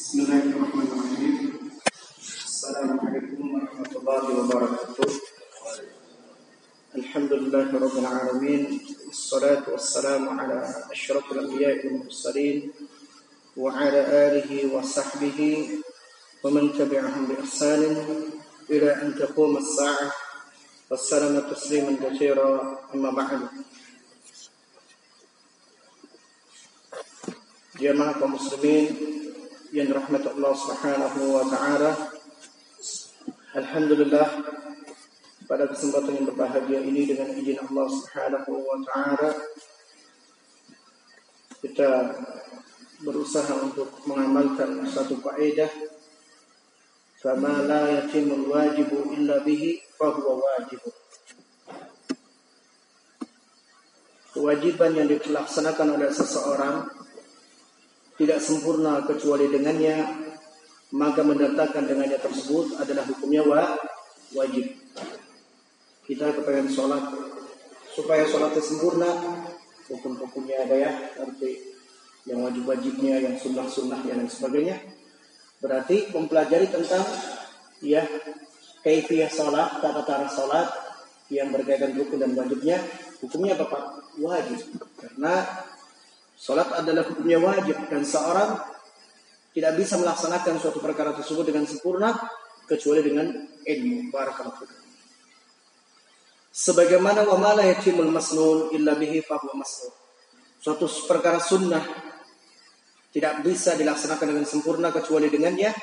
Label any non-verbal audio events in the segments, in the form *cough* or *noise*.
بسم الله الرحمن الرحيم. السلام عليكم ورحمة الله وبركاته. الحمد لله رب العالمين والصلاة والسلام على أشرف الأنبياء والمرسلين وعلى آله وصحبه ومن تبعهم بإحسان إلى أن تقوم الساعة. والسلام تسليما كثيرا أما بعد. kaum muslimin yang dirahmati Allah Subhanahu wa taala. Alhamdulillah pada kesempatan yang berbahagia ini dengan izin Allah Subhanahu wa taala kita berusaha untuk mengamalkan satu kaidah la yatimul wajibu illa bihi fahuwa wajib. Kewajiban yang dilaksanakan oleh seseorang tidak sempurna kecuali dengannya maka mendatangkan dengannya tersebut adalah hukumnya wa, wajib. Kita kepengen sholat. Supaya sholatnya sempurna hukum-hukumnya ada ya arti yang wajib-wajibnya yang sunnah-sunnah dan sebagainya. Berarti mempelajari tentang ya kaifiyah sholat tata cara sholat yang berkaitan rukun dan wajibnya hukumnya apa pak? Wajib. Karena Salat adalah hukumnya wajib dan seorang tidak bisa melaksanakan suatu perkara tersebut dengan sempurna kecuali dengan ilmu. Barakallahu Sebagaimana wa ma la yatimul masnun illa bihi huwa masnun. Suatu perkara sunnah tidak bisa dilaksanakan dengan sempurna kecuali dengannya,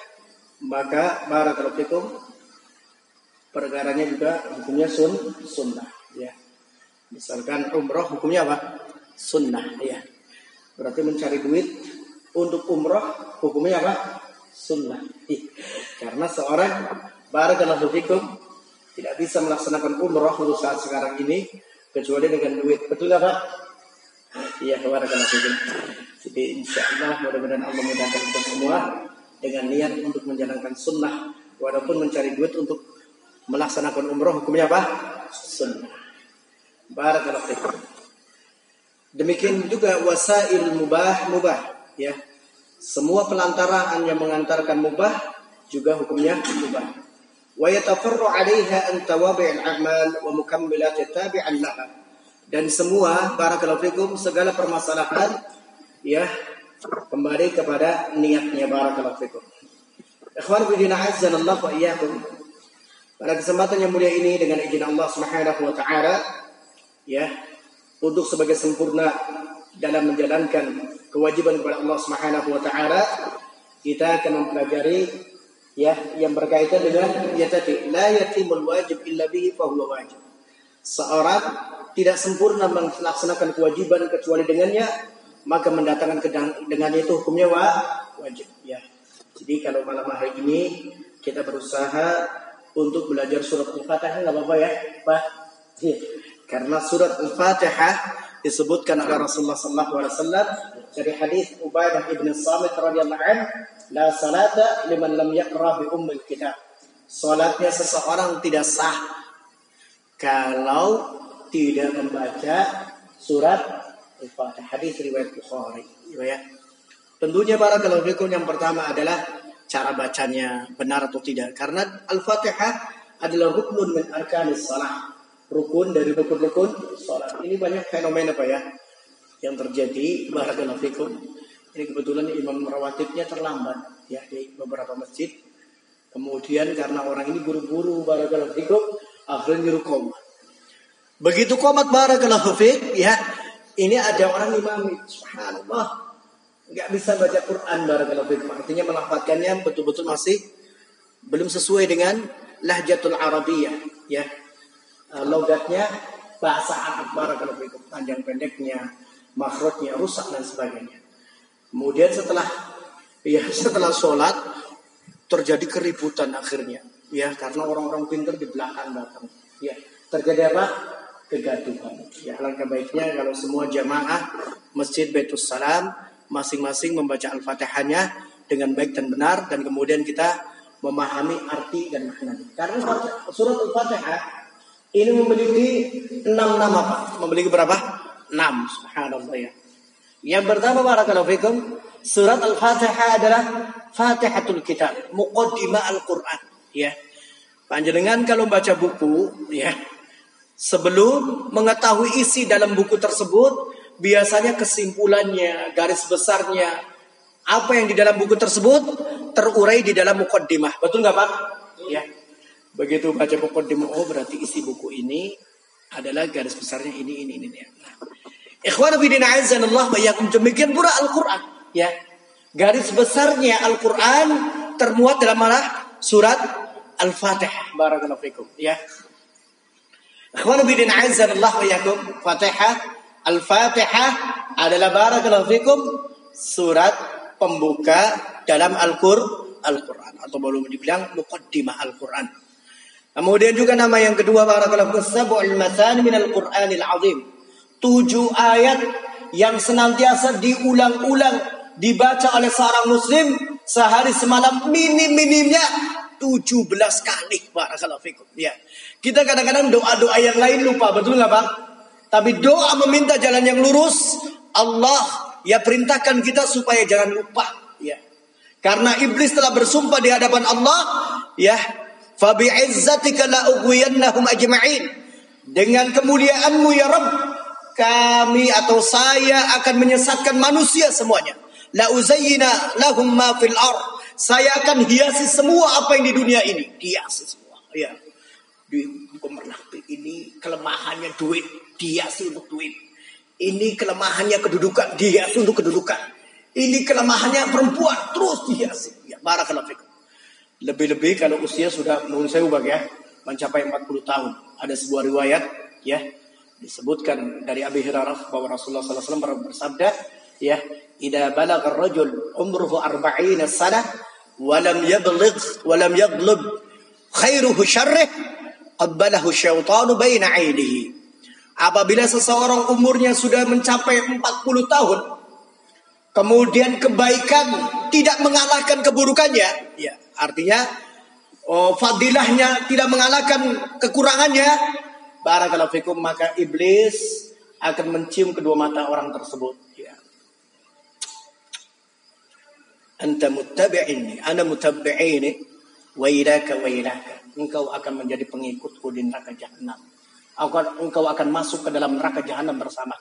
maka barakallahu fikum perkaranya juga hukumnya sun sunnah ya. Misalkan umroh hukumnya apa? Sunnah ya. Berarti mencari duit untuk umroh hukumnya apa? Sunnah. Karena seorang barakallahu fikum tidak bisa melaksanakan umroh untuk saat sekarang ini kecuali dengan duit. Betul nggak Pak? Iya, barakallahu fikum. Jadi insya Allah mudah-mudahan Allah memudahkan kita semua dengan niat untuk menjalankan sunnah walaupun mencari duit untuk melaksanakan umroh hukumnya apa? Sunnah. Barakallahu fikum. Demikian juga wasail mubah mubah ya. Semua pelantaraan yang mengantarkan mubah juga hukumnya mubah. Wa yatafarru 'alaiha an al-a'mal wa mukammilat tabi'an laha. Dan semua barakallahu fikum segala permasalahan ya kembali kepada niatnya barakallahu fikum. Ikhwan fillah azzanallahu wa iyyakum. Pada kesempatan yang mulia ini dengan izin Allah Subhanahu wa taala ya untuk sebagai sempurna dalam menjalankan kewajiban kepada Allah Subhanahu wa taala kita akan mempelajari ya yang berkaitan dengan ya tadi la yatimul wajib illa bihi fa wajib. Seorang tidak sempurna melaksanakan kewajiban kecuali dengannya maka mendatangkan dengannya itu hukumnya wa, wajib ya. Jadi kalau malam hari ini kita berusaha untuk belajar surat Al-Fatihah enggak apa-apa ya, Pak. Karena surat Al-Fatihah disebutkan oleh Rasulullah sallallahu alaihi wasallam dari hadis Ubadah ibn Samit radhiyallahu an, la salata liman lam yaqra bi ummil kitab. Salatnya seseorang tidak sah kalau tidak membaca surat Al-Fatihah. Hadis riwayat Bukhari, ya. Tentunya para kalau yang pertama adalah cara bacanya benar atau tidak. Karena Al-Fatihah adalah rukun min arkanis salah rukun dari rukun-rukun sholat. Ini banyak fenomena Pak ya yang terjadi barakallahu fikum. Ini kebetulan imam rawatibnya terlambat ya di beberapa masjid. Kemudian karena orang ini buru-buru barakallahu fikum akhirnya nyuruh komat. Begitu komat barakallahu fik ya ini ada orang imam subhanallah nggak bisa baca Quran barakallahu fikum. Artinya melafadzkannya betul-betul masih belum sesuai dengan lahjatul Arabiyah ya uh, logatnya bahasa Arab barakallahu fikum panjang pendeknya makhrajnya rusak dan sebagainya. Kemudian setelah ya *laughs* setelah sholat terjadi keributan akhirnya ya karena orang-orang pintar di belakang datang. Ya terjadi apa? Kegaduhan. Ya alangkah baiknya kalau semua jamaah masjid Baitul Salam masing-masing membaca al-fatihahnya dengan baik dan benar dan kemudian kita memahami arti dan maknanya karena surat al-fatihah ini memiliki enam nama Pak. Memiliki berapa? Enam. Subhanallah ya. Yang pertama barakallahu fikum, surat Al-Fatihah adalah Fatihatul Kitab, Muqaddimah Al-Qur'an, ya. Panjenengan kalau baca buku, ya, sebelum mengetahui isi dalam buku tersebut, biasanya kesimpulannya, garis besarnya, apa yang di dalam buku tersebut terurai di dalam muqaddimah. Betul nggak Pak? Ya. Begitu baca muqaddimah, oh berarti isi buku ini adalah garis besarnya ini ini ini. Nah. Ikhwan azanallah wa demikian pula Al-Qur'an, ya. Garis besarnya Al-Quran termuat dalam mana? Surat Al-Fatihah. Barakallahu fikum. Ya. Akhwan bidin azan Allah wa yakum. Fatihah. Al-Fatihah adalah barakallahu fikum. Surat pembuka dalam Al-Quran. Al-Quran. Atau belum dibilang muqaddimah Al-Quran. Kemudian juga nama yang kedua barakallahu. Sab'ul mathani min Al-Quranil azim. Tujuh ayat yang senantiasa diulang-ulang dibaca oleh seorang muslim sehari semalam minim-minimnya 17 kali barakallahu fikum ya kita kadang-kadang doa-doa yang lain lupa betul nggak Bang tapi doa meminta jalan yang lurus Allah ya perintahkan kita supaya jangan lupa ya karena iblis telah bersumpah di hadapan Allah ya fa bi'izzatika la ughwiyannahum ajma'in dengan kemuliaanmu ya Rabb kami atau saya akan menyesatkan manusia semuanya La uzayyina lahum ma fil ar. Saya akan hiasi semua apa yang di dunia ini. Hiasi semua. Ya. Di pemerhati ini kelemahannya duit. Dihiasi untuk duit. Ini kelemahannya kedudukan. Dihiasi untuk kedudukan. Ini kelemahannya perempuan. Terus dihiasi. Ya, barakallahu fikum. Lebih-lebih kalau usia sudah menurut saya ubah ya, mencapai 40 tahun. Ada sebuah riwayat ya disebutkan dari Abi Hurairah bahwa Rasulullah SAW Wasallam bersabda ya idza balagha ar-rajul umruhu 40 sana wa lam yablugh wa lam yaglub khairuhu syarrih qabbalahu syaitanu baina 'ainihi apabila seseorang umurnya sudah mencapai 40 tahun kemudian kebaikan tidak mengalahkan keburukannya ya artinya oh, fadilahnya tidak mengalahkan kekurangannya. Barakallahu fikum maka iblis akan mencium kedua mata orang tersebut. Anta muttabi'ini ana muttabi'ini wa ilaka wa ilaka engkau akan menjadi pengikutku di neraka jahanam engkau akan masuk ke dalam neraka jahanam bersama.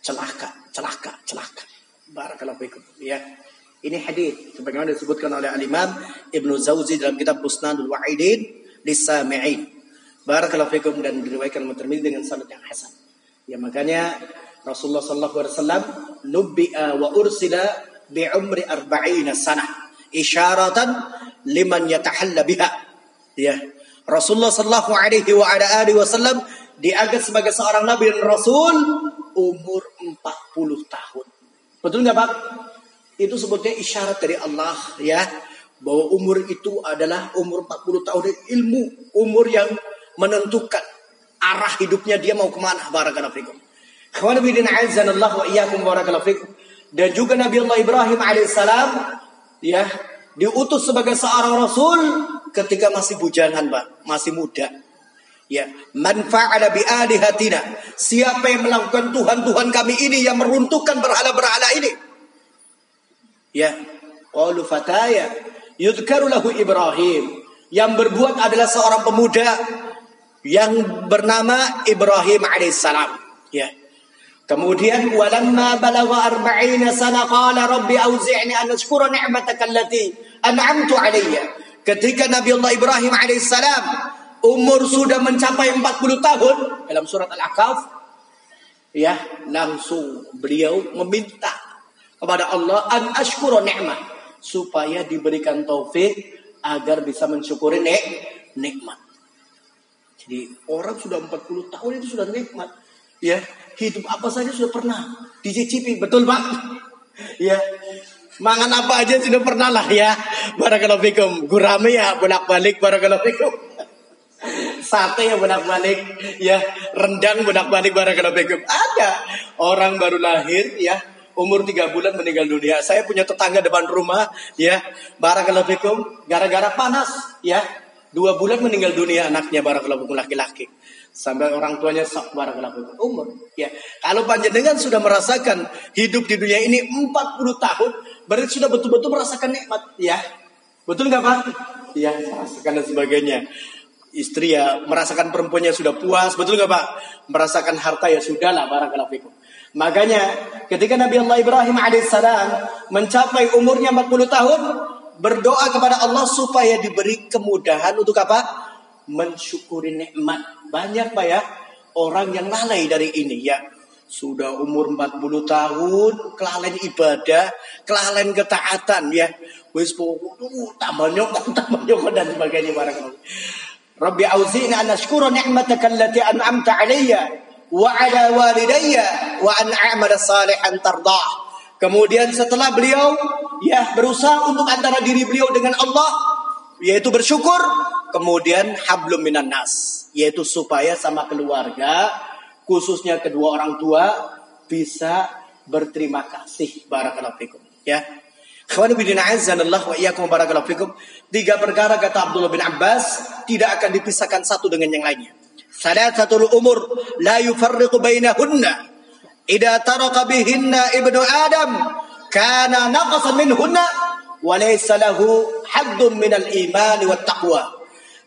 Celaka celaka celaka. Barakallahu fikum. Ya ini hadis sebagaimana disebutkan oleh al-Imam Ibnu Zauzi dalam kitab Musnadul Wa'idin lisami'in barakallahu fikum dan diriwayatkan Tirmidzi dengan sanad yang hasan. Ya makanya Rasulullah sallallahu alaihi wasallam nubbi'a wa ursila bi'umri arba'ina sana isyaratan liman yatahalla biha. Ya Rasulullah sallallahu alaihi wa ala alihi wasallam diangkat sebagai seorang nabi dan rasul umur 40 tahun. Betul nggak Pak itu sebutnya isyarat dari Allah ya bahwa umur itu adalah umur 40 tahun ilmu umur yang menentukan arah hidupnya dia mau ke mana barakallahu fikum dan juga Nabi Allah Ibrahim alaihissalam ya diutus sebagai seorang rasul ketika masih bujangan, Pak, masih muda. Ya, man fa'ala bi alihatina. Siapa yang melakukan Tuhan-Tuhan kami ini yang meruntuhkan berhala-berhala ini? Ya, qalu fataya yudhkaru lahu Ibrahim. Yang berbuat adalah seorang pemuda yang bernama Ibrahim alaihissalam. Ya. Kemudian walamma balagha arba'ina sana qala rabbi auzi'ni an ashkura ni'mataka allati an'amtu alayya. Ketika Nabi Allah Ibrahim alaihissalam umur sudah mencapai 40 tahun dalam surat Al-Ahqaf ya langsung beliau meminta kepada Allah an ashkura ni'mah supaya diberikan taufik agar bisa mensyukuri nik nikmat. Jadi orang sudah 40 tahun itu sudah nikmat ya hidup apa saja sudah pernah dicicipi, betul Pak? *laughs* Ya. Mangan apa aja sudah pernah lah ya. Barakallahu fikum. Gurame ya bolak-balik barakallahu fikum. *laughs* Sate ya bolak-balik, ya rendang bolak-balik barakallahu fikum. Ada orang baru lahir ya, umur tiga bulan meninggal dunia. Saya punya tetangga depan rumah, ya, barakallahu fikum, gara-gara panas, ya, dua bulan meninggal dunia anaknya barakallahu fikum laki-laki. sampai orang tuanya sok barakallahu umur ya. Kalau panjenengan sudah merasakan hidup di dunia ini 40 tahun berarti sudah betul-betul merasakan nikmat ya. Betul nggak pak? Ya merasakan dan sebagainya. Istri ya merasakan perempuannya sudah puas. Betul nggak pak? Merasakan harta ya sudah lah barakallahu fikum makanya ketika Nabi Allah Ibrahim alaihissalam mencapai umurnya 40 tahun berdoa kepada Allah supaya diberi kemudahan untuk apa mensyukuri nikmat. Banyak Pak ya orang yang lalai dari ini ya. Sudah umur 40 tahun, kelalaian ibadah, kelalaian ketaatan ya. Wis pokoknya tambah nyokok, tambah nyokok *laughs* dan sebagainya barakallahu. Rabbi auzi'ni an ashkura ni'mataka allati an'amta 'alayya wa 'ala walidayya wa an a'mala salihan tardah. Kemudian setelah beliau ya berusaha untuk antara diri beliau dengan Allah yaitu bersyukur kemudian hablum minan nas yaitu supaya sama keluarga khususnya kedua orang tua bisa berterima kasih. Barakallahu fikum. Ya. Ikhwan bin azanallah wa iyyakum barakallahu fikum. Tiga perkara kata Abdullah bin Abbas tidak akan dipisahkan satu dengan yang lainnya Salasatul umur la yufarriqu bainahunna idza taraka bihinna ibnu adam kana naqasan minhunna wa laysa lahu haddun minal iman wat taqwa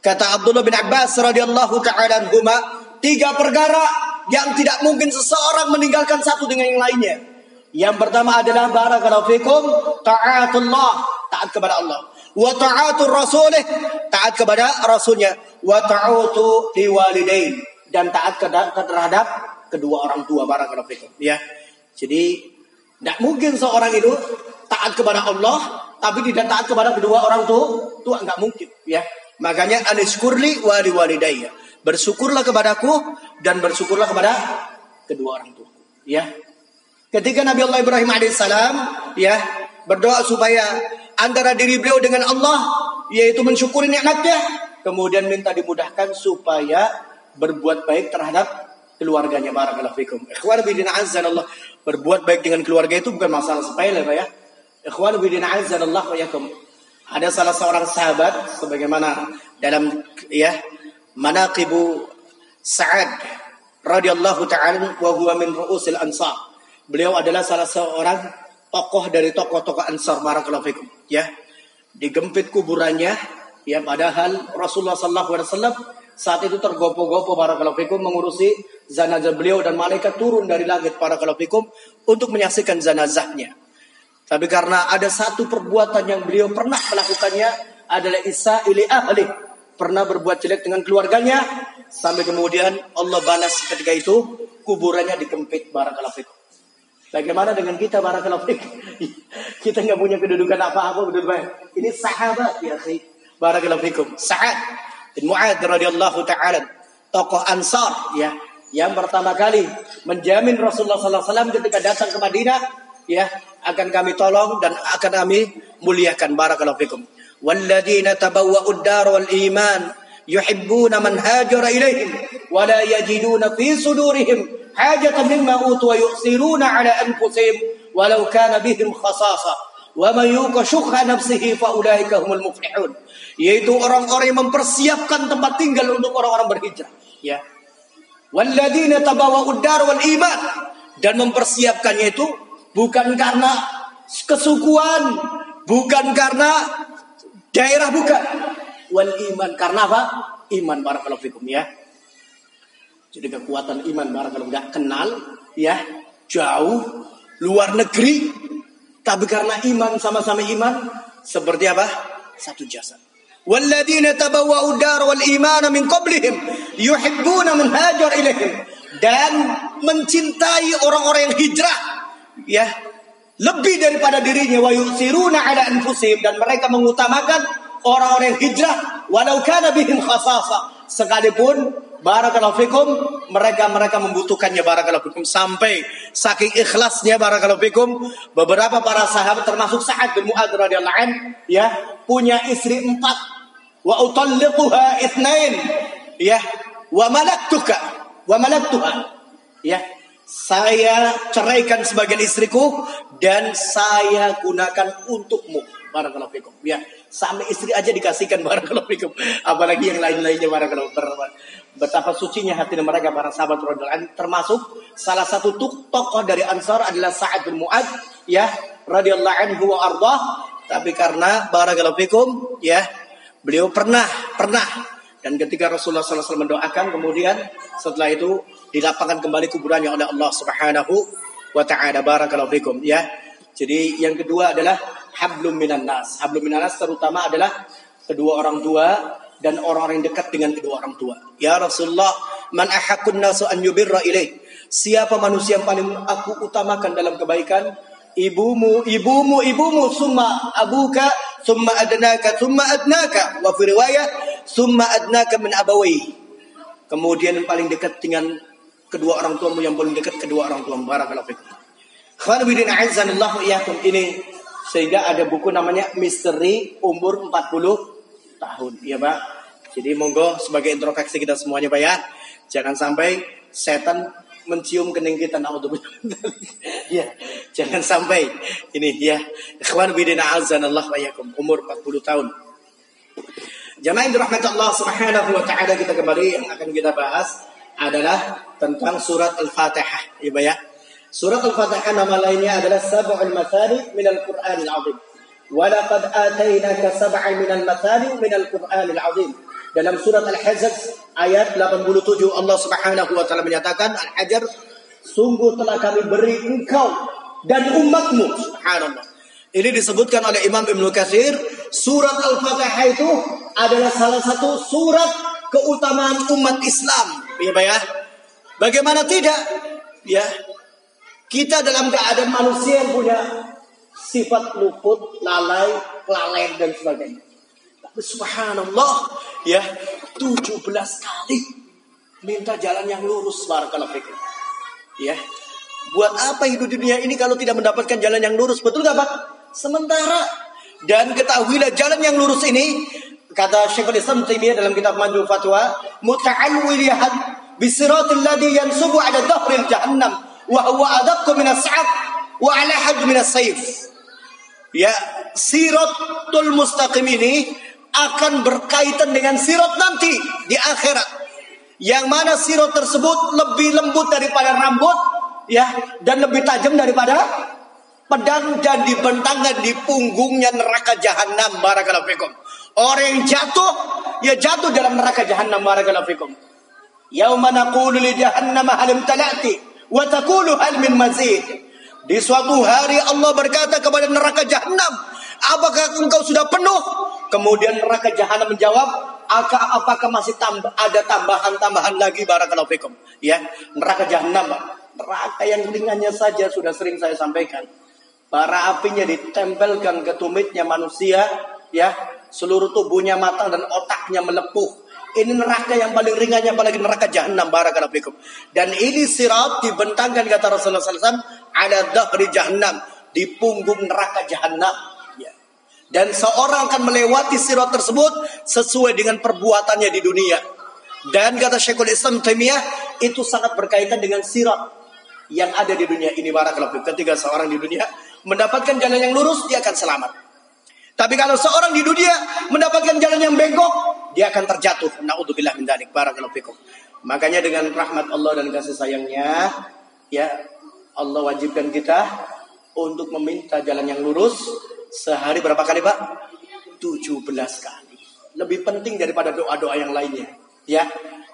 Kata Abdullah bin Abbas radhiyallahu taala anhuma, tiga perkara yang tidak mungkin seseorang meninggalkan satu dengan yang lainnya. Yang pertama adalah barakallahu fikum taatullah, taat kepada Allah. Wa taatur rasulih, taat kepada rasulnya. Wa ta'atu liwalidain dan taat terhadap kedua orang tua barakallahu fikum, ya. Jadi tidak mungkin seorang itu taat kepada Allah tapi tidak taat kepada kedua orang tua, tua nggak mungkin, ya. Makanya aniskurli wali walidayya. Bersyukurlah kepadaku dan bersyukurlah kepada kedua orang tua. Ya. Ketika Nabi Allah Ibrahim alaihissalam ya berdoa supaya antara diri beliau dengan Allah yaitu mensyukuri nikmatnya, kemudian minta dimudahkan supaya berbuat baik terhadap keluarganya barakallahu fikum. Ikhwan bidina Allah berbuat baik dengan keluarga itu bukan masalah sepele Pak ya. Ikhwan bidina Allah wa yakum. Ada salah seorang sahabat sebagaimana dalam ya manaqibu Sa'ad radhiyallahu ta'ala wa huwa min ru'usil ansar. Beliau adalah salah seorang tokoh dari tokoh-tokoh Ansar barakallahu fikum ya. Digempit kuburannya ya padahal Rasulullah sallallahu alaihi wasallam saat itu tergopoh-gopoh barakallahu fikum mengurusi zanazah beliau dan malaikat turun dari langit barakallahu fikum untuk menyaksikan zanazahnya. Tapi karena ada satu perbuatan yang beliau pernah melakukannya adalah Isa ili ahli. Pernah berbuat jelek dengan keluarganya. Sampai kemudian Allah balas ketika itu kuburannya dikempit barakallahu fikum. Bagaimana dengan kita barakallahu fikum? kita nggak punya kedudukan apa-apa betul Ini sahabat ya akhi. Barakallahu fikum. Sa'ad bin Mu'ad radhiyallahu taala tokoh Ansar ya yang pertama kali menjamin Rasulullah wasallam ketika datang ke Madinah ya akan kami tolong dan akan kami muliakan barakallahu fikum walladzina tabawwa'ud dar wal iman yuhibbuna man hajara ilaihim wa la yajiduna fi sudurihim wa yu'siruna ala anfusihim walau kana bihim khasasa. Wa man yuqa syukha nafsihi fa ulaika humul muflihun. Yaitu orang-orang yang mempersiapkan tempat tinggal untuk orang-orang berhijrah. Ya. Walladzina tabawwa'ud dar wal iman. Dan mempersiapkannya itu bukan karena kesukuan, bukan karena daerah bukan. Wal iman karena apa? Iman barakallahu fikum ya. Jadi kekuatan iman barakallahu nggak kenal ya, jauh luar negeri tapi karena iman sama-sama iman seperti apa? Satu jasad. Walladzina tabawwa'u dar wal iman min qablihim yuhibbuna man hajar ilaihim dan mencintai orang-orang yang hijrah ya lebih daripada dirinya wa yusiruna ala anfusihim dan mereka mengutamakan orang-orang hijrah walau kana bihim khasasa sekalipun barakallahu fikum mereka mereka membutuhkannya barakallahu fikum sampai saking ikhlasnya barakallahu fikum beberapa para sahabat termasuk Sa'ad bin Mu'adz radhiyallahu ya punya istri empat wa utalliquha itsnain ya wa malaktuka wa malaktuha ya saya ceraikan sebagian istriku dan saya gunakan untukmu. Barakallahu fikum. Ya, Sampai istri aja dikasihkan barakallahu fikum. Apalagi yang lain-lainnya barakallahu Betapa sucinya hati mereka para sahabat radhiyallahu termasuk salah satu tokoh dari Ansar adalah Sa'ad bin ya radhiyallahu anhu wa ardah tapi karena barakallahu ya beliau pernah pernah. Dan ketika Rasulullah SAW mendoakan kemudian setelah itu dilapangkan kembali kuburannya oleh Allah Subhanahu wa taala. Barakallahu fikum ya jadi yang kedua adalah hablum minan. Hablum minan terutama adalah kedua orang tua dan orang-orang yang dekat dengan kedua orang tua. Ya Rasulullah, man ahakun nasu an yubirra ilaih. Siapa manusia yang paling aku utamakan dalam kebaikan? Ibumu, ibumu, ibumu, summa abuka, summa adnaka, summa adnaka. Wa fi riwayah, summa adnaka min abawai. Kemudian yang paling dekat dengan kedua orang tuamu yang paling dekat kedua orang tuamu. Barakallahu fikum. Iyakum ini sehingga ada buku namanya Misteri Umur 40 Tahun. Ya Pak. Jadi monggo sebagai introspeksi kita semuanya Pak ya. Jangan sampai setan mencium kening kita naudzubillah. ya, jangan sampai ini ya. Ikhwan bidina azanallah wa yakum umur 40 tahun. Jamaah dirahmati Allah Subhanahu wa taala kita kembali yang akan kita bahas adalah tentang surat Al-Fatihah. Ya, ya. Surat Al-Fatihah nama lainnya adalah Sab'ul Mathani minal Qur'anil Azim. Walaqad atainaka sab'an minal mathani minal Qur'anil Azim. Dalam surat Al-Hajj ayat 87 Allah Subhanahu wa taala menyatakan Al-Hajar sungguh telah kami beri engkau dan umatmu subhanallah. Ini disebutkan oleh Imam Ibnu Katsir, surat Al-Fatihah itu adalah salah satu surat keutamaan umat Islam. Ya, ya. Bagaimana tidak? Ya, kita dalam keadaan manusia yang punya sifat luput, lalai, lalai dan sebagainya. Tapi subhanallah, ya 17 kali minta jalan yang lurus barakallahu fikum. Ya. Buat apa hidup di dunia ini kalau tidak mendapatkan jalan yang lurus? Betul gak Pak? Sementara dan ketahuilah jalan yang lurus ini kata Syekhul Islam Taimiyah dalam kitab Majmu Fatwa, muta'alwilihan bisiratil ladhi yansubu ala dhahril jahannam wa huwa adaqqu min as-sa'ab wa ala hajj min as-sayf. Ya, siratul mustaqim ini akan berkaitan dengan sirat nanti di akhirat. Yang mana sirat tersebut lebih lembut daripada rambut ya dan lebih tajam daripada pedang dan dibentangkan di punggungnya neraka jahanam barakallahu fikum. Orang yang jatuh ya jatuh dalam neraka jahanam barakallahu fikum. Yauma naqulu li jahannam hal imtala'ti wa taqulu hal min mazid. Di suatu hari Allah berkata kepada neraka jahanam, apakah engkau sudah penuh? Kemudian neraka jahanam menjawab, apakah masih tambah, ada tambahan-tambahan lagi barakallahu fikum? Ya, neraka jahanam, neraka yang ringannya saja sudah sering saya sampaikan. Para apinya ditempelkan ke tumitnya manusia, ya, seluruh tubuhnya matang dan otaknya melepuh. Ini neraka yang paling ringannya apalagi neraka jahanam barakallahu fikum. Dan ini sirat dibentangkan kata Rasulullah SAW ada dhahri jahanam di punggung neraka jahanam. Ya. Dan seorang akan melewati sirat tersebut sesuai dengan perbuatannya di dunia. Dan kata Syekhul Islam Taimiyah itu sangat berkaitan dengan sirat yang ada di dunia ini barakallahu fikum. Ketika seorang di dunia mendapatkan jalan yang lurus dia akan selamat. Tapi kalau seorang di dunia mendapatkan jalan yang bengkok, dia akan terjatuh. Nauzubillah min dzalik. Barakallahu fikum. Makanya dengan rahmat Allah dan kasih sayangnya, ya Allah wajibkan kita untuk meminta jalan yang lurus sehari berapa kali, Pak? 17 kali. Lebih penting daripada doa-doa yang lainnya. Ya,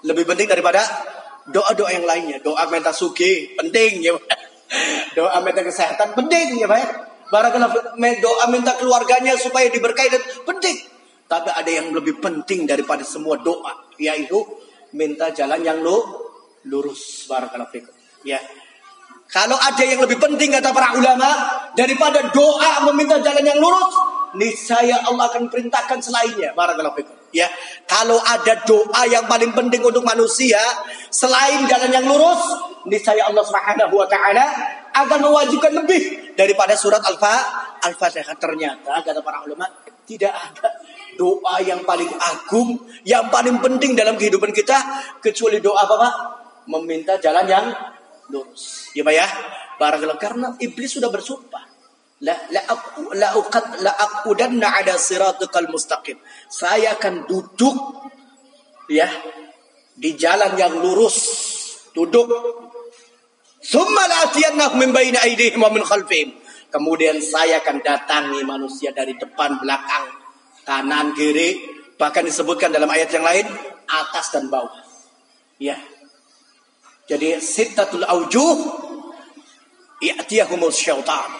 lebih penting daripada doa-doa yang lainnya. Doa minta suki penting ya. *laughs* Doa minta kesehatan penting ya, Pak. Barakallahu doa minta keluarganya supaya diberkahi penting. Tapi ada yang lebih penting daripada semua doa, yaitu minta jalan yang lu lurus. Barakallahu fikum. Ya. Kalau ada yang lebih penting kata para ulama daripada doa meminta jalan yang lurus, niscaya Allah akan perintahkan selainnya. Barakallahu fikum. Ya, kalau ada doa yang paling penting untuk manusia selain jalan yang lurus, niscaya Allah Subhanahu wa taala akan mewajibkan lebih daripada surat Al-Fatihah. Ternyata kata para ulama tidak ada doa yang paling agung, yang paling penting dalam kehidupan kita kecuali doa apa Pak? Meminta jalan yang lurus. Ya Pak ya? Barakallahu karena iblis sudah bersumpah. la la la uqad la aqudanna ala siratikal mustaqim. Saya akan duduk ya di jalan yang lurus. Duduk. Summa la'tiyannahum min baini aydihim wa min. Kemudian saya akan datangi manusia dari depan, belakang, kanan, kiri, bahkan disebutkan dalam ayat yang lain atas dan bawah. Ya. Jadi sittatul aujuh i'tiyahumul syaitan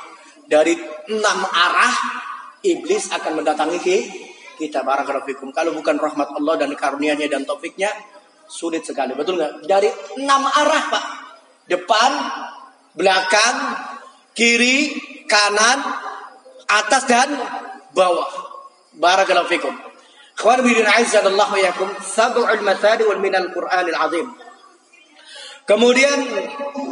dari enam arah iblis akan mendatangi kita barakallahu. Kalau bukan rahmat Allah dan karunia-Nya dan taufiknya sulit sekali. Betul nggak? Dari enam arah, Pak. Depan, belakang, kiri, kanan, atas dan bawah. Barakallahu fikum. Khawar bidin azzadallahu yakum sab'ul mathali wal minal Qur'anil azim. Kemudian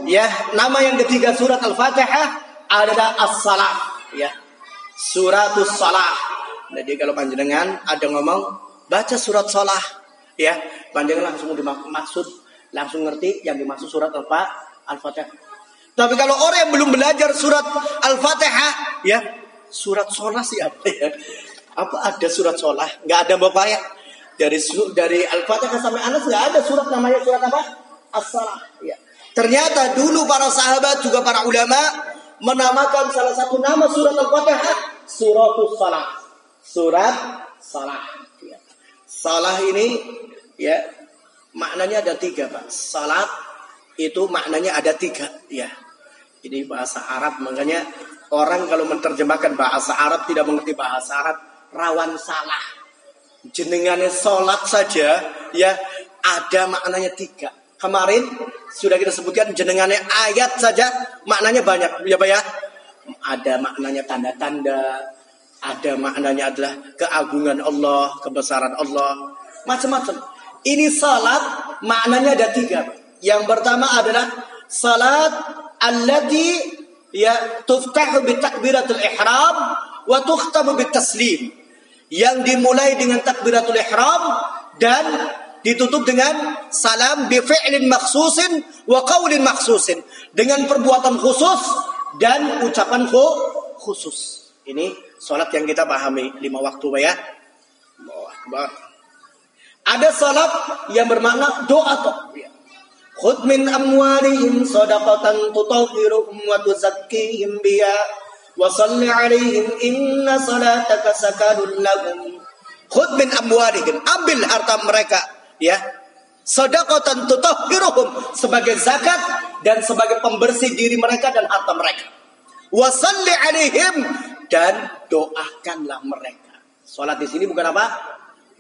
ya nama yang ketiga surat Al-Fatihah adalah as-salah ya. Suratus salah. Jadi kalau panjenengan ada ngomong baca surat salah ya, panjenengan langsung dimaksud langsung ngerti yang dimaksud surat? Al-Fatihah. Tapi kalau orang yang belum belajar surat Al-Fatihah ya, surat salah siapa ya? Apa ada surat salah? Enggak ada Bapak ya? Dari dari Al-Fatihah sampai Anas enggak ada surat namanya surat apa? As-salah ya. Ternyata dulu para sahabat juga para ulama menamakan salah satu nama surat Al-Fatihah suratus salah. Surat salah. Ya. Salah ini ya maknanya ada tiga pak. Salat itu maknanya ada tiga ya. Ini bahasa Arab makanya orang kalau menerjemahkan bahasa Arab tidak mengerti bahasa Arab rawan salah. Jenengannya salat saja ya ada maknanya tiga. Kemarin sudah kita sebutkan jenengannya ayat saja maknanya banyak ya Pak ya. Ada maknanya tanda-tanda, ada maknanya adalah keagungan Allah, kebesaran Allah, macam-macam. Ini salat maknanya ada tiga. Yang pertama adalah salat allati ya tuftahu bi takbiratul ihram wa tukhtamu bi taslim. Yang dimulai dengan takbiratul ihram dan ditutup dengan salam bi fi'lin makhsusin wa qawlin makhsusin dengan perbuatan khusus dan ucapan khusus. Ini salat yang kita pahami lima waktu ya. Akbar. Ada salat yang bermakna doa toh. Khudh min amwalihim sadaqatan tutahhiruhum wa tuzakkihim alaihim inna salataka sakanun lahum. Khudh min amwalihim, ambil harta mereka ya sedekatan tutahhiruhum sebagai zakat dan sebagai pembersih diri mereka dan harta mereka. Wasalli alaihim dan doakanlah mereka. Salat di sini bukan apa?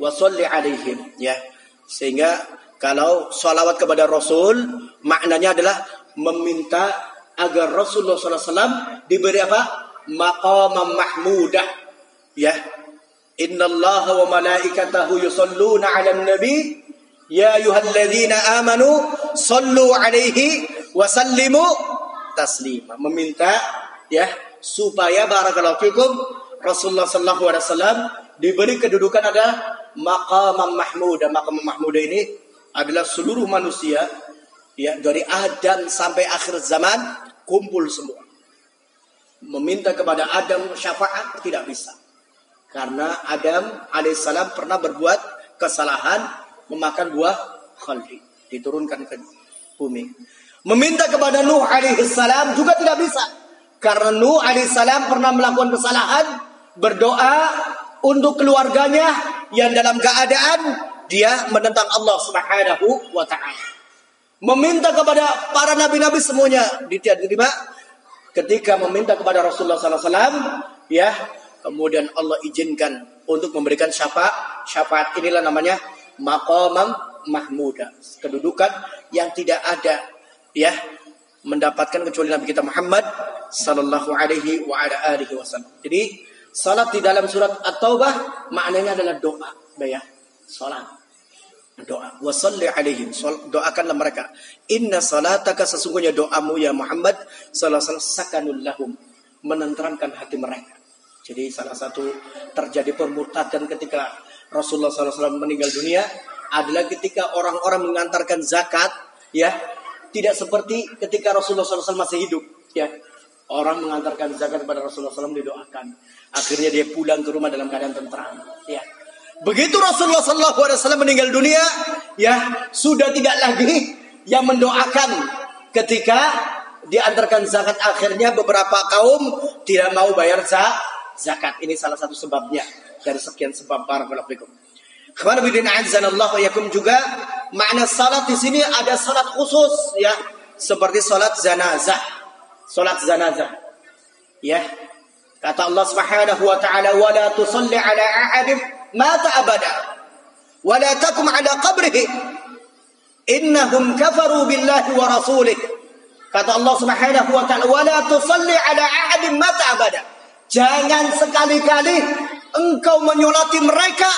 Wasalli alaihim ya. Sehingga kalau salawat kepada Rasul maknanya adalah meminta agar Rasulullah SAW diberi apa? Maqamam mahmudah. Ya. Inna Allah wa malaikatahu yusalluna ala nabi Ya ayuhalladzina amanu sallu alaihi wa sallimu taslima. Meminta ya supaya barakallahu fikum Rasulullah sallallahu alaihi wasallam diberi kedudukan ada maqam mahmud. Maqam mahmud ini adalah seluruh manusia ya dari Adam sampai akhir zaman kumpul semua. Meminta kepada Adam syafaat tidak bisa. Karena Adam alaihissalam pernah berbuat kesalahan memakan buah khaldi. Diturunkan ke bumi. Meminta kepada Nuh alaihissalam juga tidak bisa. Karena Nuh alaihissalam pernah melakukan kesalahan. Berdoa untuk keluarganya yang dalam keadaan dia menentang Allah subhanahu wa ta'ala. Meminta kepada para nabi-nabi semuanya diterima ketika meminta kepada Rasulullah SAW ya kemudian Allah izinkan untuk memberikan syafaat syafaat inilah namanya maqamam mahmuda kedudukan yang tidak ada ya mendapatkan kecuali Nabi kita Muhammad sallallahu alaihi wa ala alihi wasallam. Jadi salat di dalam surat At-Taubah maknanya adalah doa, ya. Salat. Doa. Wa salli alaihim. Doakanlah mereka. Inna salataka sesungguhnya doamu ya Muhammad sallallahu sakanul lahum. Menenteramkan hati mereka. Jadi salah satu terjadi permurtadan ketika Rasulullah SAW meninggal dunia adalah ketika orang-orang mengantarkan zakat, ya tidak seperti ketika Rasulullah SAW masih hidup, ya Orang mengantarkan zakat kepada Rasulullah SAW didoakan. Akhirnya dia pulang ke rumah dalam keadaan tentram. Ya. Begitu Rasulullah SAW meninggal dunia, ya sudah tidak lagi yang mendoakan ketika diantarkan zakat akhirnya beberapa kaum tidak mau bayar zakat. Ini salah satu sebabnya dari sekian sebab para fikum. Ke mana bidin wa yakum juga makna salat di sini ada salat khusus ya seperti salat zanazah. Salat zanazah. Ya. Kata Allah Subhanahu wa taala wala tusalli ala ahadin mata abada wala takum ala qabrihi innahum kafaru billahi wa rasulih. Kata Allah Subhanahu wa taala wala tusalli ala ahadin mata abada. Jangan sekali-kali engkau menyolati mereka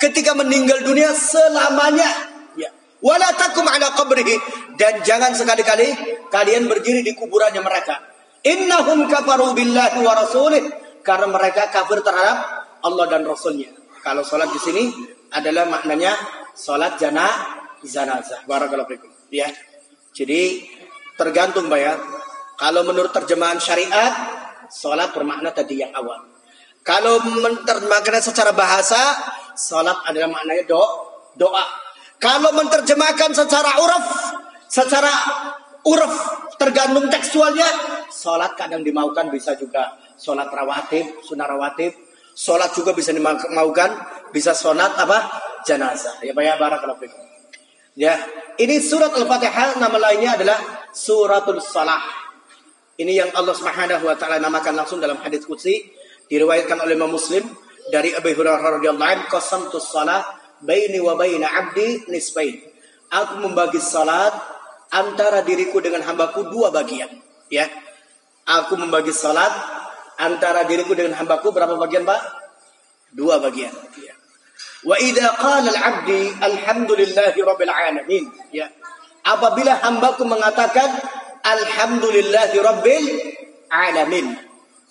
ketika meninggal dunia selamanya. Ya. Wala takum ala qabrihi dan jangan sekali-kali kalian berdiri di kuburannya mereka. Innahum kafaru billahi wa rasulih karena mereka kafir terhadap Allah dan Rasulnya. Kalau sholat di sini adalah maknanya sholat jana zanazah. Barakallahu. Ya. Jadi tergantung bayar. Kalau menurut terjemahan syariat, sholat bermakna tadi yang awal. Kalau menerjemahkan secara bahasa, Salat adalah maknanya do, doa. Kalau menerjemahkan secara uruf, secara uruf tergantung tekstualnya, salat kadang dimaukan bisa juga salat rawatib, sunnah rawatib, salat juga bisa dimaukan, bisa salat apa? jenazah. Ya bayar barakallahu fikum. Ya, ini surat Al-Fatihah nama lainnya adalah suratul salah. Ini yang Allah Subhanahu wa taala namakan langsung dalam hadis qudsi diriwayatkan oleh Imam Muslim dari Abu Hurairah radhiyallahu anhu qasamtu shalah baini wa baina 'abdi nisbain. Aku membagi salat antara diriku dengan hambaku dua bagian, ya. Aku membagi salat antara diriku dengan hambaku berapa bagian, Pak? Dua bagian, ya. Wa idza qala al-'abdi alhamdulillahi rabbil alamin, ya. Apabila hambaku mengatakan alhamdulillahi rabbil alamin,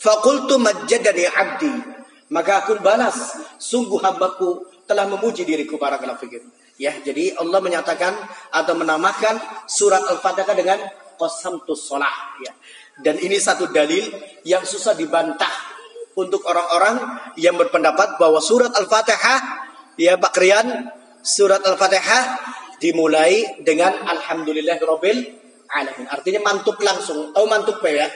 faqultu majjadani 'abdi maka aku balas sungguh hambaku telah memuji diriku para kalafikir. Ya, jadi Allah menyatakan atau menamakan surat Al-Fatihah dengan qasamtus shalah ya. Dan ini satu dalil yang susah dibantah untuk orang-orang yang berpendapat bahwa surat Al-Fatihah ya Pak Rian surat Al-Fatihah dimulai dengan alhamdulillahirabbil alamin. Artinya mantuk langsung. Tahu mantuk apa ya?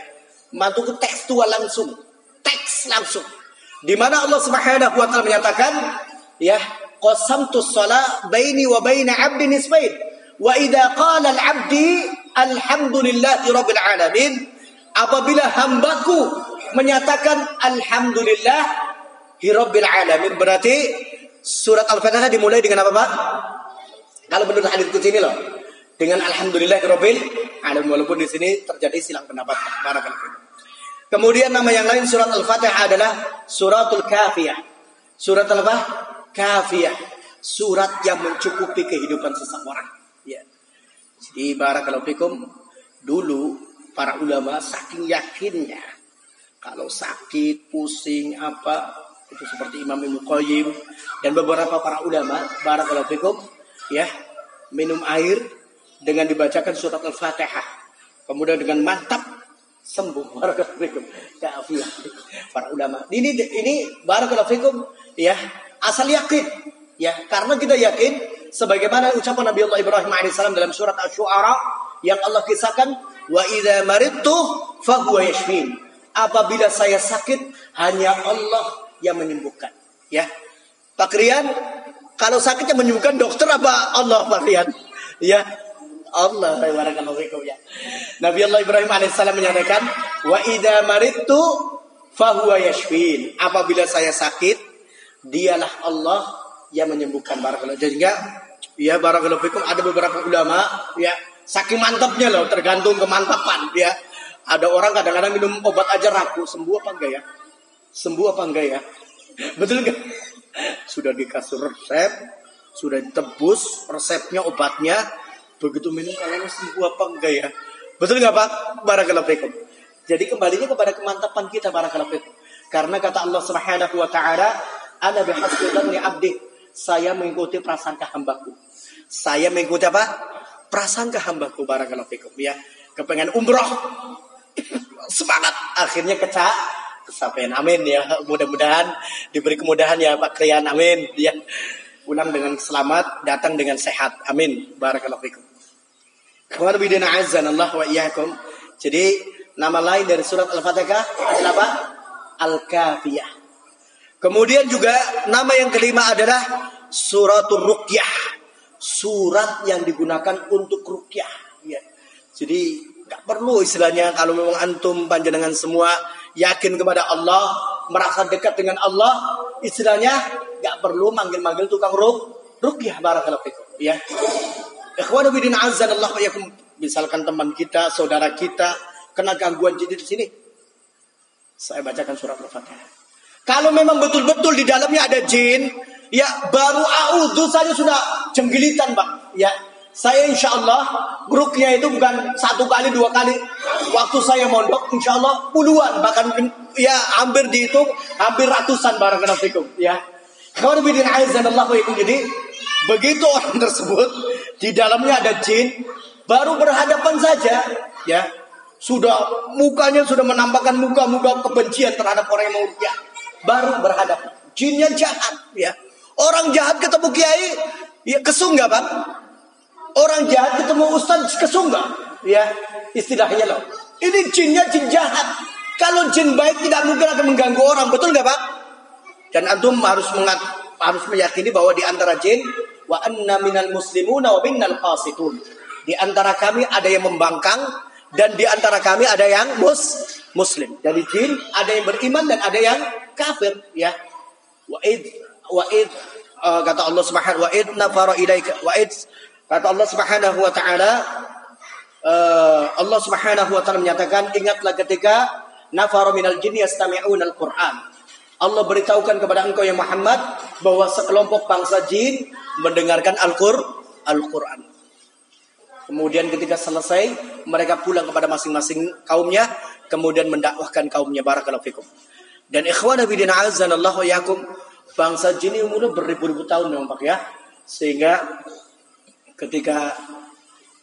Mantuk tekstual langsung. Teks langsung. Di mana Allah Subhanahu wa taala menyatakan, ya, qasamtu shalah baini wa baina 'abdi nisbain. Wa idza qala al-'abdi alhamdulillahi rabbil alamin, apabila hambaku menyatakan alhamdulillah rabbil alamin berarti surat Al-Fatihah dimulai dengan apa, Pak? Kalau menurut hadis kunci ini loh, dengan alhamdulillah rabbil alamin walaupun di sini terjadi silang pendapat. Barakallahu Kemudian nama yang lain surat Al-Fatihah adalah suratul kafiyah. Surat apa? Kafiyah. Surat yang mencukupi kehidupan seseorang. Ya. Jadi barakallahu fikum dulu para ulama saking yakinnya kalau sakit, pusing apa itu seperti Imam Ibnu Qayyim dan beberapa para ulama barakallahu fikum ya minum air dengan dibacakan surat Al-Fatihah. Kemudian dengan mantap sembuh *laughs* barakallahu fikum kaafiah para ulama ini ini barakallahu fikum ya asal yakin ya karena kita yakin sebagaimana ucapan Nabi Allah Ibrahim alaihissalam dalam surat Asy-Syu'ara yang Allah kisahkan wa idza maridtu fahuwa yashfin apabila saya sakit hanya Allah yang menyembuhkan ya Pak Rian kalau sakit yang menyembuhkan dokter apa Allah Pak Rian ya Allah barakallahu ya. Nabi Allah Ibrahim alaihissalam menyatakan, "Wa idza maridtu fahuwa yashfin." Apabila saya sakit, dialah Allah yang menyembuhkan barakallahu. Jadi enggak ya barakallahu fikum ada beberapa ulama ya saking mantapnya loh tergantung kemantapan ya. Ada orang kadang-kadang minum obat aja ragu, sembuh apa enggak ya? Sembuh apa enggak ya? *laughs* Betul enggak? Sudah dikasih resep, sudah ditebus resepnya obatnya, Begitu minum kalian sembuh apa enggak ya? Betul nggak Pak? Barakallahu fikum. Jadi kembalinya kepada kemantapan kita barakallahu fikum. Karena kata Allah Subhanahu wa taala, "Ana bihasbi 'abdi." Saya mengikuti prasangka hambaku. Saya mengikuti apa? Prasangka hambaku barakallahu fikum ya. Kepengen umroh. *laughs* semangat. Akhirnya kecak. Kesampaian amin ya. Mudah-mudahan diberi kemudahan ya Pak Krian amin ya. Pulang dengan selamat datang dengan sehat amin barakallahu fikum. Kawan bidina azan Allah wa iyyakum. Jadi nama lain dari surat Al-Fatihah adalah apa? Al-Kafiyah. Kemudian juga nama yang kelima adalah suratul ruqyah surat yang digunakan untuk ruqyah ya jadi nggak perlu istilahnya kalau memang antum panjenengan semua yakin kepada Allah, merasa dekat dengan Allah, istilahnya nggak perlu manggil-manggil tukang ruk, rukyah barakallahu fikum, ya. Allah misalkan teman kita, saudara kita kena gangguan jin di sini. Saya bacakan surat Al-Fatihah. Kalau memang betul-betul di dalamnya ada jin, ya baru audhu saja sudah jenggilitan, Pak. Ya, saya insya Allah grupnya itu bukan satu kali dua kali. Waktu saya mondok insya Allah puluhan bahkan ya hampir dihitung hampir ratusan barang fikum ya. Kalau bidin azan Allah jadi begitu orang *laughs* tersebut di dalamnya ada jin baru berhadapan saja ya sudah mukanya sudah menampakkan muka-muka kebencian terhadap orang yang mau ya baru berhadapan jinnya jahat ya orang jahat ketemu kiai ya kesung nggak bang Orang jahat ketemu ustaz kesunggah. Ya, istilahnya loh. Ini jinnya jin jahat. Kalau jin baik tidak mungkin akan mengganggu orang, betul nggak Pak? Dan antum harus mengat, harus meyakini bahwa di antara jin wa anna minal muslimuna wa minnal qasitun. Di antara kami ada yang membangkang dan di antara kami ada yang mus muslim. Dari jin ada yang beriman dan ada yang kafir, ya. Wa wa id uh, kata Allah Subhanahu wa id nafara ilaika wa id Kata Allah Subhanahu wa taala uh, Allah Subhanahu wa taala menyatakan ingatlah ketika nafaru minal jinni yastami'un al-Qur'an. Allah beritahukan kepada engkau yang Muhammad bahwa sekelompok bangsa jin mendengarkan Al-Qur'an. Kemudian ketika selesai mereka pulang kepada masing-masing kaumnya kemudian mendakwahkan kaumnya barakallahu fikum. Dan ikhwan bidina azan Allah wa yakum bangsa jin ini umurnya beribu-ribu tahun memang Pak ya. Sehingga ketika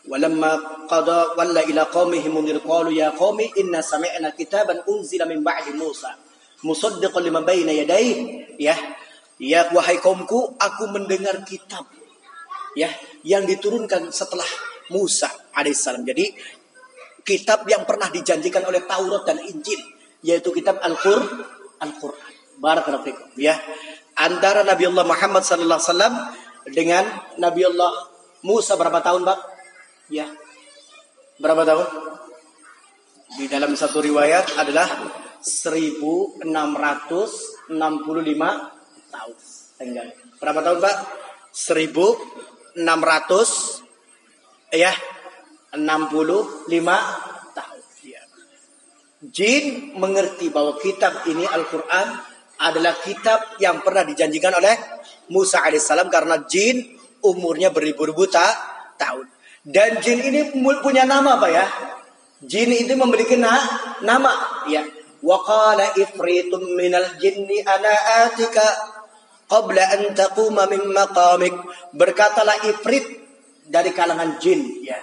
walamma qada walla ila qaumihi mundir qalu ya qaumi inna sami'na kitaban unzila min ba'di Musa musaddiqan lima baina yadayhi ya. Ya wahai kaumku aku mendengar kitab ya yang diturunkan setelah Musa alaihissalam jadi kitab yang pernah dijanjikan oleh Taurat dan Injil yaitu kitab Al-Qur'an Al-Qur'an. Barakallahu ya antara Nabi Allah Muhammad sallallahu alaihi wasallam dengan Nabi Allah Musa berapa tahun, Pak? Ya. Berapa tahun? Di dalam satu riwayat adalah 1665 tahun. Tinggal. Berapa tahun, Pak? 1600 ya 65 tahun. Ya. Jin mengerti bahwa kitab ini Al-Quran adalah kitab yang pernah dijanjikan oleh Musa alaihissalam karena jin umurnya beribu-ribu ta tahun. Dan jin ini punya nama apa ya? Jin itu memiliki na nama ya. Wa qala ifritun minal jinni ana atika qabla an taquma min maqamik. Berkatalah ifrit dari kalangan jin ya.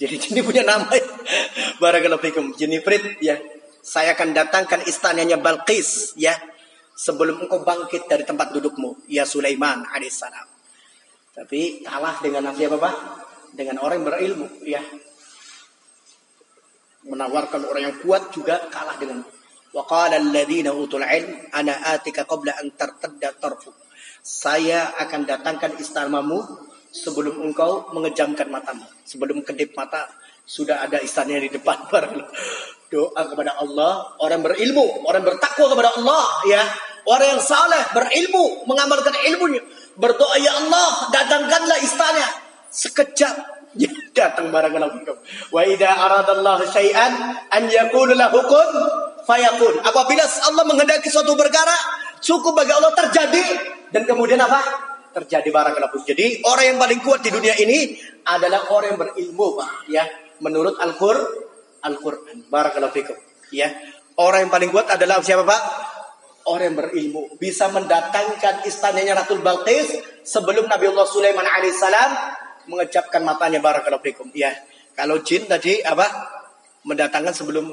Jadi jin ini punya nama ya. *laughs* Barakallahu fikum. Jin ifrit ya. Saya akan datangkan istananya Balqis ya sebelum engkau bangkit dari tempat dudukmu ya Sulaiman alaihissalam. Tapi kalah dengan siapa Pak? Dengan orang yang berilmu, ya. Menawarkan orang yang kuat juga kalah dengan Wa alladziina utul ilm ana atika qabla an tartadda tarfu. Saya akan datangkan istanamu sebelum engkau mengejamkan matamu. Sebelum kedip mata sudah ada istananya di depan. *laughs* Doa kepada Allah, orang berilmu, orang bertakwa kepada Allah, ya. Orang yang saleh, berilmu, mengamalkan ilmunya berdoa ya Allah datangkanlah istana. Sekejap ya, *laughs* datang barakallahu fikum wa idza aradallahu syai'an an yaqulu lahu kun fayakun. Apabila Allah menghendaki suatu perkara cukup bagi Allah terjadi. Dan kemudian apa? Terjadi barakallahu jadi orang yang paling kuat di dunia ini adalah orang yang berilmu Pak ya. Menurut Al-Qur'an Al-Qur'an. Barakallahu fikum ya. Orang yang paling kuat adalah siapa Pak orang yang berilmu bisa mendatangkan istananya Ratul Balqis sebelum Nabi Allah Sulaiman alaihissalam mengecapkan matanya barakallahu fikum. Ya, kalau jin tadi apa? Mendatangkan sebelum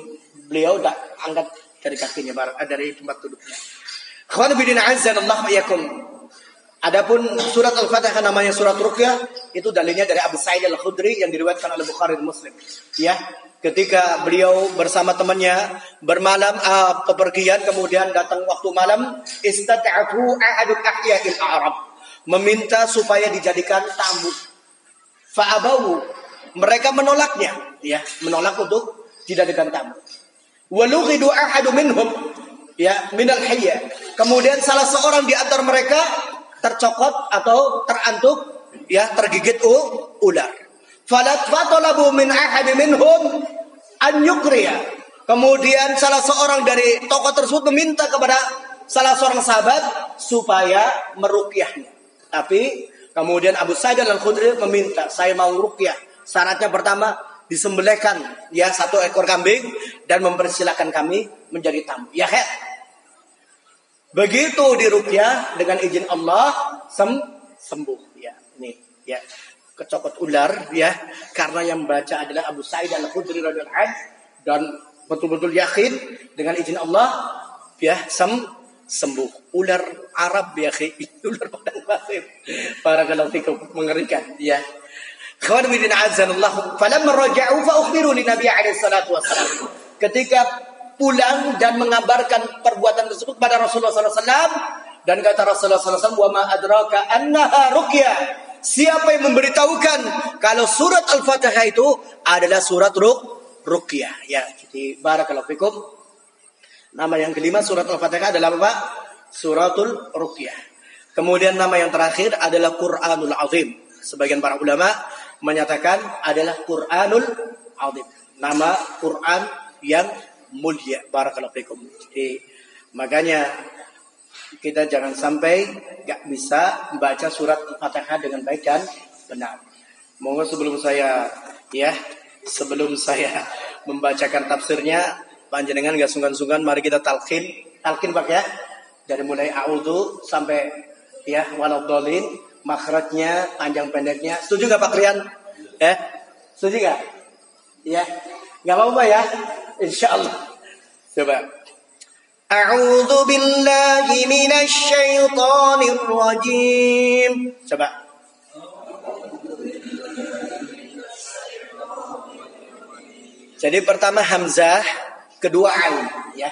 beliau tak angkat dari kakinya eh, dari tempat duduknya. Khawat bidin azan Allah. Adapun surat Al-Fatihah namanya surat Ruqyah itu dalilnya dari Abu Sa'id Al-Khudri yang diriwayatkan oleh Bukhari dan Muslim. Ya, ketika beliau bersama temannya bermalam uh, pepergian kemudian datang waktu malam istad'afu ahadul ahya'il a'rab meminta supaya dijadikan tamu. Fa'abawu mereka menolaknya, ya, menolak untuk dijadikan tamu. Walughidu ahadu minhum ya minal hayya. Kemudian salah seorang di antara mereka tercokot atau terantuk ya tergigit u, ular. Falat fatalabu min ahad minhum an yukriya. Kemudian salah seorang dari tokoh tersebut meminta kepada salah seorang sahabat supaya merukyahnya. Tapi kemudian Abu Sa'id al-Khudri meminta, saya mau rukyah. Syaratnya pertama disembelihkan ya satu ekor kambing dan mempersilahkan kami menjadi tamu. Ya, he. Begitu dirukyah dengan izin Allah sem sembuh. Ya. Ini ya. Kecopot ular ya. Karena yang membaca adalah Abu Sa'id Al-Khudri radhiyallahu dan betul-betul yakin dengan izin Allah ya sem sembuh. Ular Arab ya *laughs* ular padang pasir. Para kalau mengerikan ya. Kawan bidin azanullah falamma raja'u fa ukhbiru li Nabi alaihi salatu wassalam. Ketika pulang dan mengabarkan perbuatan tersebut pada Rasulullah SAW dan kata Rasulullah SAW wa ma adraka annaha ruqyah siapa yang memberitahukan kalau surat Al-Fatihah itu adalah surat ruk ruqyah? Ya jadi barakallahu fikum. Nama yang kelima surat Al-Fatihah adalah apa suratul ruqyah. Kemudian nama yang terakhir adalah Quranul Azim. Sebagian para ulama menyatakan adalah Quranul Azim. Nama Quran yang mulia barakallahu fikum. Jadi makanya kita jangan sampai nggak bisa membaca surat Al-Fatihah dengan baik dan benar. Monggo sebelum saya ya, sebelum saya membacakan tafsirnya, panjenengan nggak sungkan-sungkan mari kita talqin, talqin Pak ya. Dari mulai a'udzu sampai ya waladhdallin, makhrajnya, panjang pendeknya. Setuju nggak Pak Rian? Eh? Setuju nggak? Ya. Nggak apa-apa ya. Insyaallah. Coba. A'udzu billahi minasy syaithanir rajim. Coba. Jadi pertama hamzah, kedua ain, ya.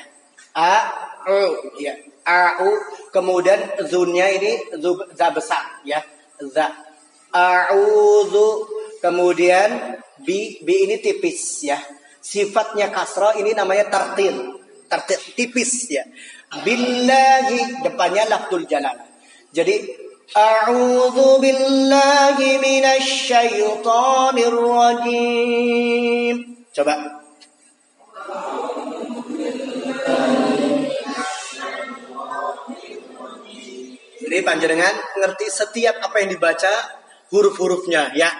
A, u, ya. A, u, kemudian zunnya ini za besar, ya. Za. A'udzu, kemudian bi, bi ini tipis, ya sifatnya kasro ini namanya tartil. Tartil tipis ya. Billahi depannya lafdul jalal. Jadi A'udzu billahi minasy syaithanir rajim. Coba. Jadi panjenengan ngerti setiap apa yang dibaca huruf-hurufnya ya.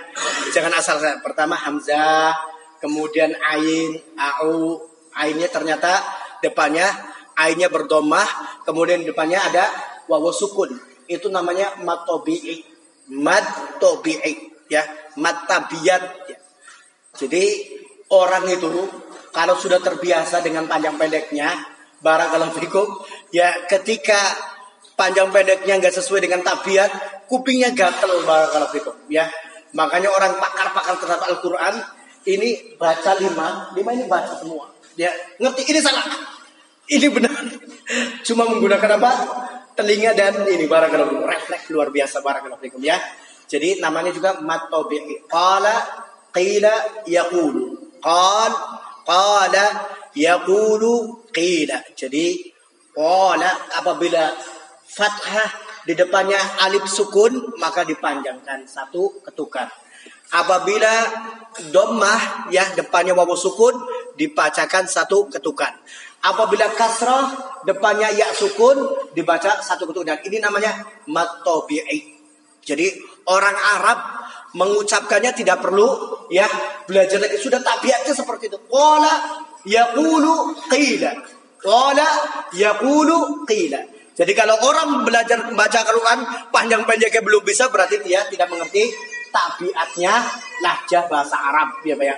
Jangan asal pertama hamzah, kemudian ain, au, ainnya ternyata depannya ainnya berdomah, kemudian depannya ada wawu sukun. Itu namanya matobi'i. Matobi'i ya, matabiat ya. Jadi orang itu kalau sudah terbiasa dengan panjang pendeknya, barakallahu fikum, ya ketika panjang pendeknya nggak sesuai dengan tabiat, kupingnya gatel barakallahu fikum, ya. Makanya orang pakar-pakar terhadap Al-Quran ini baca lima, lima ini baca semua. Dia ngerti ini salah, ini benar. Cuma menggunakan apa? Telinga dan ini barakallahu refleks luar biasa barakallahu ya. Jadi namanya juga matobi'i. Qala qila yaqulu. Qal qala yaqulu qila. Jadi qala apabila fathah di depannya alif sukun maka dipanjangkan satu ketukan. Apabila domah ya depannya wawu sukun dibacakan satu ketukan. Apabila kasrah depannya ya sukun dibaca satu ketukan. Ini namanya matobi'i. Jadi orang Arab mengucapkannya tidak perlu ya belajar lagi sudah tabiatnya seperti itu. Qala yaqulu qila. Qala yaqulu qila. Jadi kalau orang belajar membaca Quran panjang pendeknya belum bisa berarti dia tidak mengerti tabiatnya lahjah bahasa Arab ya Pak ya.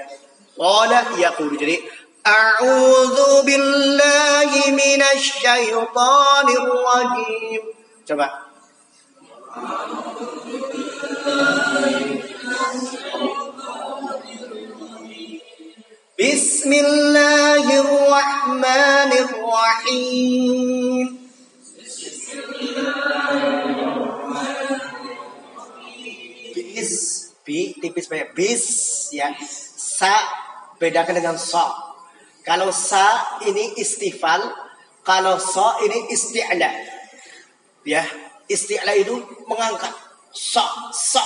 Qala yaqulu. Jadi A'udzu billahi minasyaitonir rajim. Coba. Bismillahirrahmanirrahim. Bis, bi tipis banyak bis ya. Sa bedakan dengan sa. Kalau sa ini istifal, kalau so ini isti'la. Ya, isti'la itu mengangkat. So, so.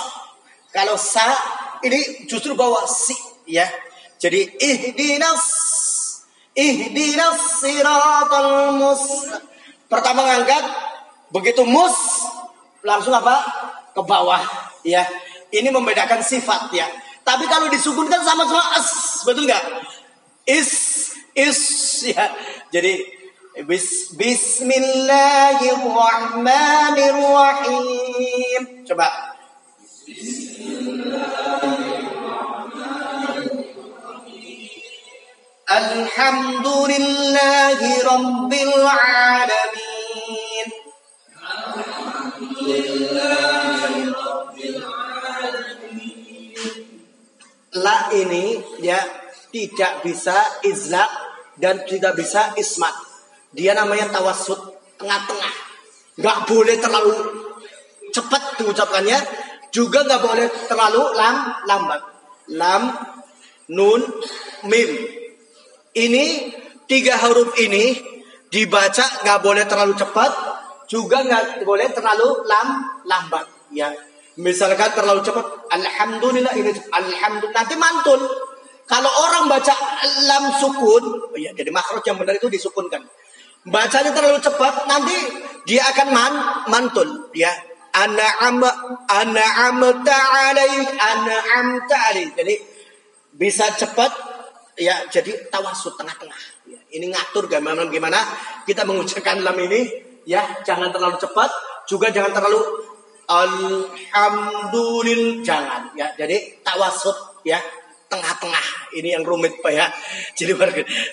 Kalau sa ini justru bawa si, ya. Jadi ihdinas ihdinas siratal mus. Pertama ngangkat, begitu mus langsung apa? Ke bawah, ya. Ini membedakan sifat ya. Tapi kalau disukunkan sama-sama as, betul nggak? Is is ya. Jadi bis, Bismillahirrahmanirrahim. Coba. Alhamdulillahi Rabbil Alamin. La ini ya tidak bisa izlak dan tidak bisa ismat. Dia namanya tawasud, tengah-tengah. Gak boleh terlalu cepat diucapkannya, juga gak boleh terlalu lam, lambat. Lam, nun, mim. Ini tiga huruf ini dibaca gak boleh terlalu cepat, juga gak boleh terlalu lam, lambat. Ya, misalkan terlalu cepat, alhamdulillah ini alhamdulillah nanti mantul kalau orang baca lam sukun, oh ya, jadi makhraj yang benar itu disukunkan. Bacanya terlalu cepat, nanti dia akan man, mantul. Ya, an'am an'amta alaih, an'amta alaih. Jadi bisa cepat, ya jadi tawasud tengah-tengah. Ya, ini ngatur gimana gimana kita mengucapkan lam ini, ya jangan terlalu cepat, juga jangan terlalu alhamdulillah jangan. Ya, jadi tawasud ya tengah-tengah. Ini yang rumit Pak ya. Jadi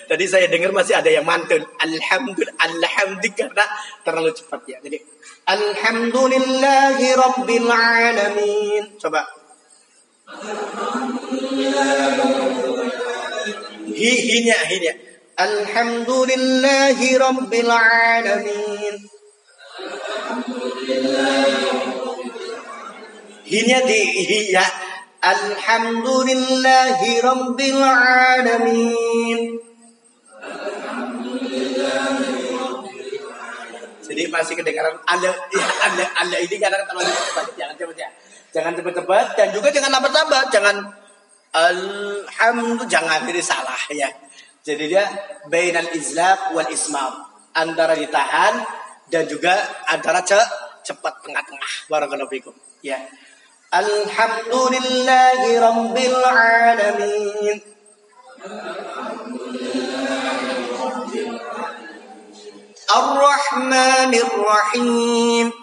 tadi saya dengar masih ada yang mantun. Alhamdulillah, alhamdulillah karena terlalu cepat ya. Jadi Alhamdulillahi Rabbil Alamin. Coba. Hi, hinya, hinya. Alhamdulillahi Rabbil Alamin. Hinya di hi ya Alhamdulillahi Rabbil Alamin. Jadi masih kedengaran anda, ya, anda, anda ini kadang terlalu cepat. Jangan cepat ya. Jangan cepat-cepat dan juga jangan lambat-lambat. Jangan alhamdulillah jangan ini salah ya. Jadi dia bainal izlaq wal ismam. Antara ditahan dan juga antara ce, cepat tengah-tengah. Barakallahu fikum. Ya. Alhamdulillahi Rabbil Alamin. Ar-Rahmanir Rahim.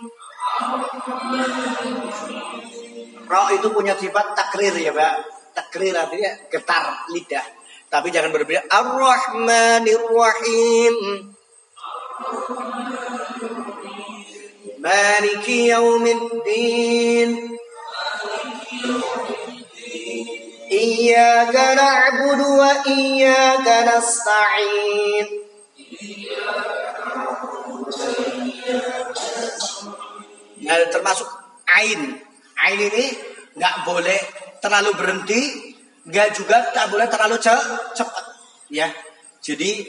Ra itu punya sifat takrir ya, Pak. Takrir artinya getar lidah. Tapi jangan berbeda. Ar-Rahmanir Rahim. Maliki Yaumiddin. إياك نعبد وإياك نستعين Nah, termasuk ain. Ain ini nggak boleh terlalu berhenti, nggak juga tak boleh terlalu cepat. Ya, jadi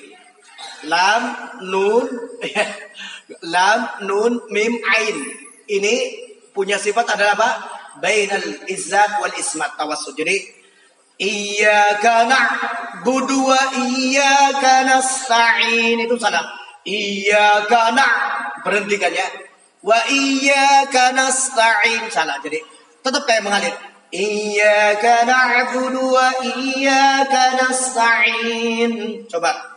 lam, nun, *laughs* ya. lam, nun, mim, ain. Ini punya sifat adalah apa? Bainal izzat wal ismat tawasud. Jadi Iyyaka na'budu wa iyyaka nasta'in itu salah. Iyyaka na' berhentikan ya. Wa iyyaka nasta'in salah. Jadi tetap kayak mengalir. Iyyaka na'budu wa iyyaka nasta'in. Coba.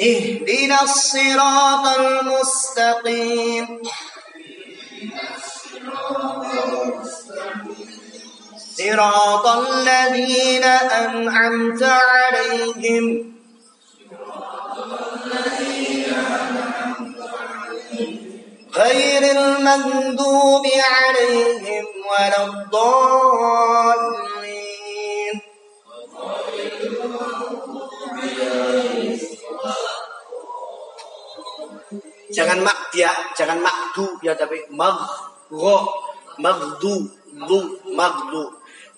Ihdinas siratal mustaqim صراط الذين أنعمت عليهم. غير المغضوب عليهم ولا الضالين. Jangan mak ya, jangan makdu ya tapi mag magdu lu magdu.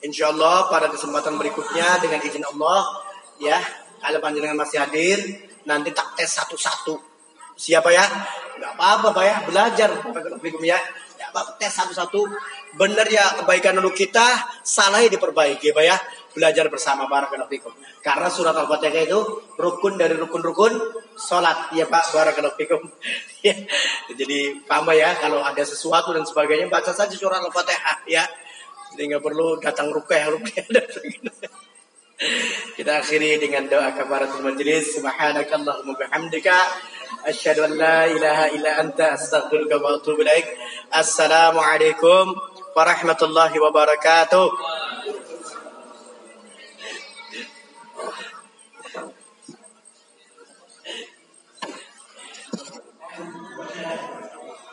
Insyaallah pada kesempatan berikutnya dengan izin Allah ya kalau panjenengan masih hadir nanti tak tes satu-satu. Siapa ya? Gak apa-apa Pak ya, belajar ya. Ya apa tes satu-satu. Benar ya kebaikan untuk kita, salahnya diperbaiki Pak ya. Belajar bersama fikum. Karena surat Al-Fatihah itu rukun dari rukun-rukun sholat. Ya Pak, barakallahu fikum. *laughs* Jadi paham ya, kalau ada sesuatu dan sebagainya, baca saja surat Al-Fatihah ya. Jadi nggak perlu datang rukyah, rukyah. *laughs* Kita akhiri dengan doa kafaratul majelis. Subhanakallahumma bihamdika asyhadu an la ilaha illa anta astaghfiruka wa atubu ilaik. Assalamualaikum warahmatullahi wabarakatuh. Oh.